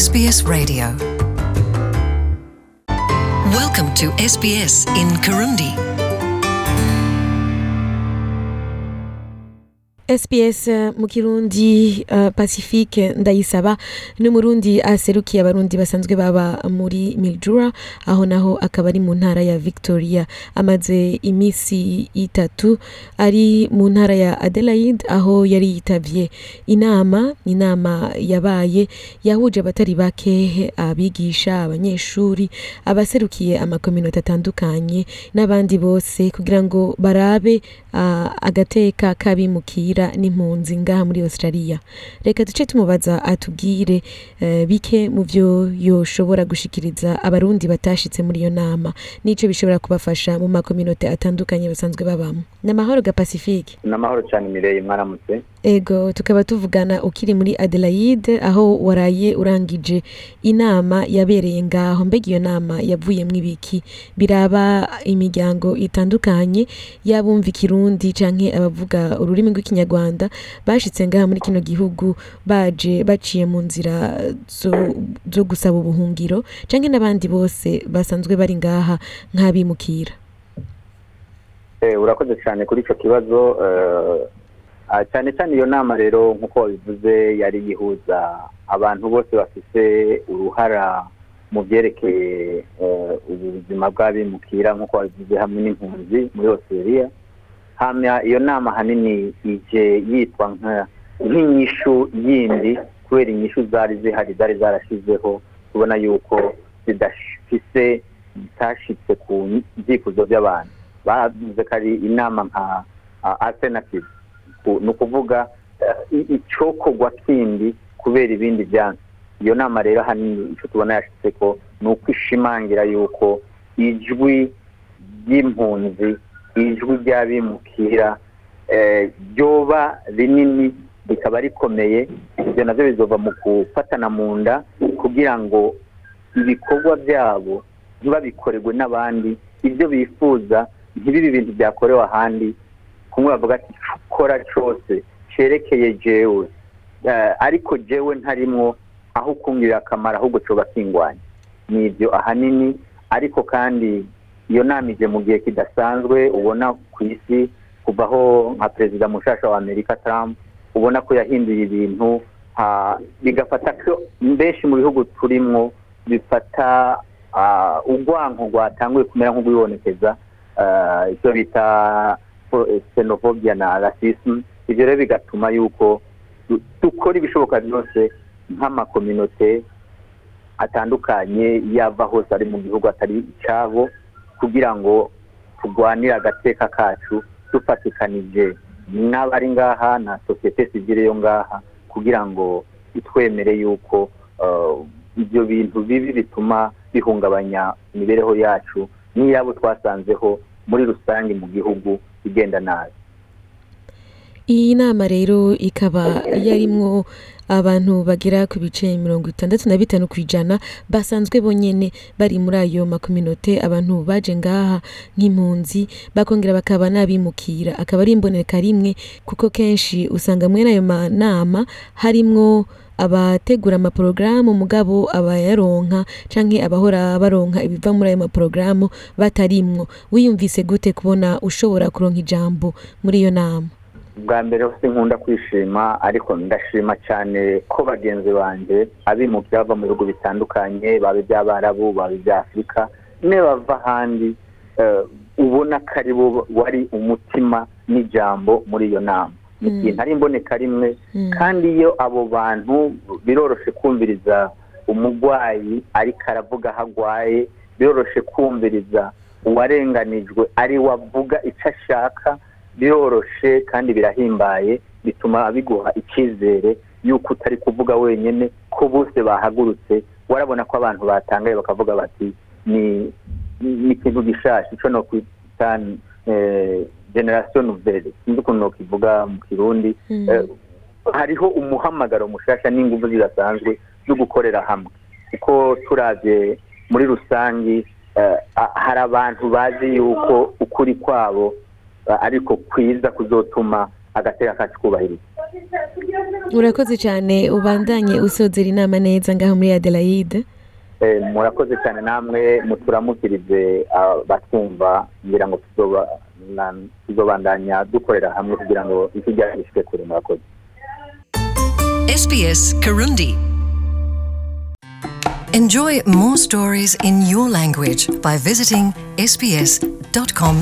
SBS Radio. Welcome to SBS in Kirundi. SBS eh, mu kirundi uh, Pacifique ndayisaba n'umurundi aserukiye abarundi basanzwe baba muri Mildura aho naho akaba ari mu ntara ya Victoria. Amaze imisi itatu ari mu ntara ya Adelaide aho yari yitavye inama inama yabaye yahuje abatari bake abigisha abanyeshuri abaserukiye amakominote atandukanye n'abandi bose kugira ngo barabe uh, agateka kabimukira n'impunzi ngaha muri Australia. Reka duce tumubaza atubwire uh, bike mu vyo yoshobora gushikiriza abarundi batashitse muri iyo nama. N'ico bishobora kubafasha mu makominote atandukanye basanzwe babamo. N'amahoro ga Pacifique. N'amahoro cyane mireye mwaramutse. Ego tukaba tuvugana ukiri muri Adelaide aho waraye urangije inama yabereye ngaho. Mbega iyo nama yavuyemwo ibiki? Biraba imiryango itandukanye y'abumva ikirundi canke abavuga ururimi rw'ikinyarwanda bashitse ngaha muri kino gihugu baje baciye mu nzira zo, gusaba ubuhungiro canke n'abandi bose basanzwe bari ngaha nk'abimukira. Eh, urakoze cyane kuri icyo kibazo eh, cyane cyane iyo nama rero nk'uko wabivuze yari yihuza abantu bose bafite uruhara mu byerekeye eh, ubuzima bw'abimukira nk'uko wabivuze hamwe n'impunzi muri Australia. Hama iyo nama ahanini ije yitwa nk'inyishu yindi kubera inyishu zari zihari zari zarashizeho tubona yuko zidafise zitashitse ku byifuzo by'abantu. Bavuze ko ari inama nka alternative. Ni ukuvuga eh, icokorwa kindi kubera ibindi byansi. Iyo nama rero ahanini icyo tubona yashitse ko ni uko ishimangira yuko ijwi ry'impunzi ijwi ry'abimukira eh, ryoba rinini rikaba rikomeye. Ibyo navyo bizova mu gufatana mu nda kugira ngo ibikorwa byabo ntibabikorerwe n'abandi. Ibyo bifuza ntibibe ibintu byakorewe ahandi. Kumwe bavuga ati "Ico ukora cyose cerekeye jewe. Eh, ariko jewe ntarimwo aho ukungirira akamaro ahubwo coba kingwanya. Ni ibyo ahanini ariko kandi iyo nama ije mu gihe kidasanzwe ubona ku isi kuvaho nka perezida mushasha wa amerika trump ubona ko yahinduye ibintu bigafata ko benshi mu bihugu turimwo bifata ah, urwanko rwatanguye kumera nk'urwibonekeza ah, icyo bita xenophobia na racism ibyo rero bigatuma yuko du- dukora ibishoboka byose nk'amakominote atandukanye yava hose ari mu gihugu atari icyabo kugira ngo turwanire agateka kacu dufatikanije n'abari ngaha na sosiyete sivile yo ngaha kugira ngo itwemere yuko eh, ibyo bintu bibi bituma bihungabanya imibereho yacu n'iyabo twasanzeho muri rusange mu gihugu igenda nabi. Iyi nama rero ikaba yarimwo abantu bagera ku bice mirongo itandatu na bitanu ku ijana basanzwe bonyene bari muri ayo makominote abantu baje ngaha nk'impunzi bakongera bakaba n'abimukira. Akaba ari imboneka rimwe kuko kenshi usanga mwene ayo manama harimwo abategura amaporogaramu mugabo abayaronka canke abahora baronka ibiva muri ayo maporogaramu batarimwo wiyumvise gute kubona ushobora kuronka ijambo muri iyo nama bwa mbere hose nkunda kwishima ariko ndashima cyane ko bagenzi banjye abimukira bava mu bihugu bitandukanye baba iby'abarabu baba iby'afurika ne bava ahandi eh, ubona ko ari bo wari umutima n'ijambo muri iyo nama. Ikintu ari imboneka rimwe Mm. kandi iyo abo bantu biroroshe kumviriza umurwayi ariko aravuga aho agwaye biroroshe kumviriza uwarenganijwe ari we avuga icyo ashaka biroroshe kandi birahimbaye bituma biguha icyizere y'uko utari kuvuga wenyine ko bose bahagurutse warabona ko abantu batangaye bakavuga bati ni ni ikintu gishasha icyo no kwita generation nouvelle sinzi ukuntu nokivuga mu kirundi Mm. Eh, hariho umuhamagaro mushasha n'ingufu zidasanzwe zo gukorera hamwe. Kuko turavye muri rusangi eh, hari abantu bazi yuko ukuri kwabo eh, ariko kwiza kuzotuma agateka kacu kubahirizwa urakoze cyane ubandanye usozera inama neza ngaho muri adelaide. Murakoze cyane namwe muturamukirize abatwumva ngira ngo tuzoba- na- tuzobandanya dukorera hamwe kugira ngo isi ryacu rishike kure murakoze SBS Kirundi. Enjoy more stories in your language by visiting sbs.com.au.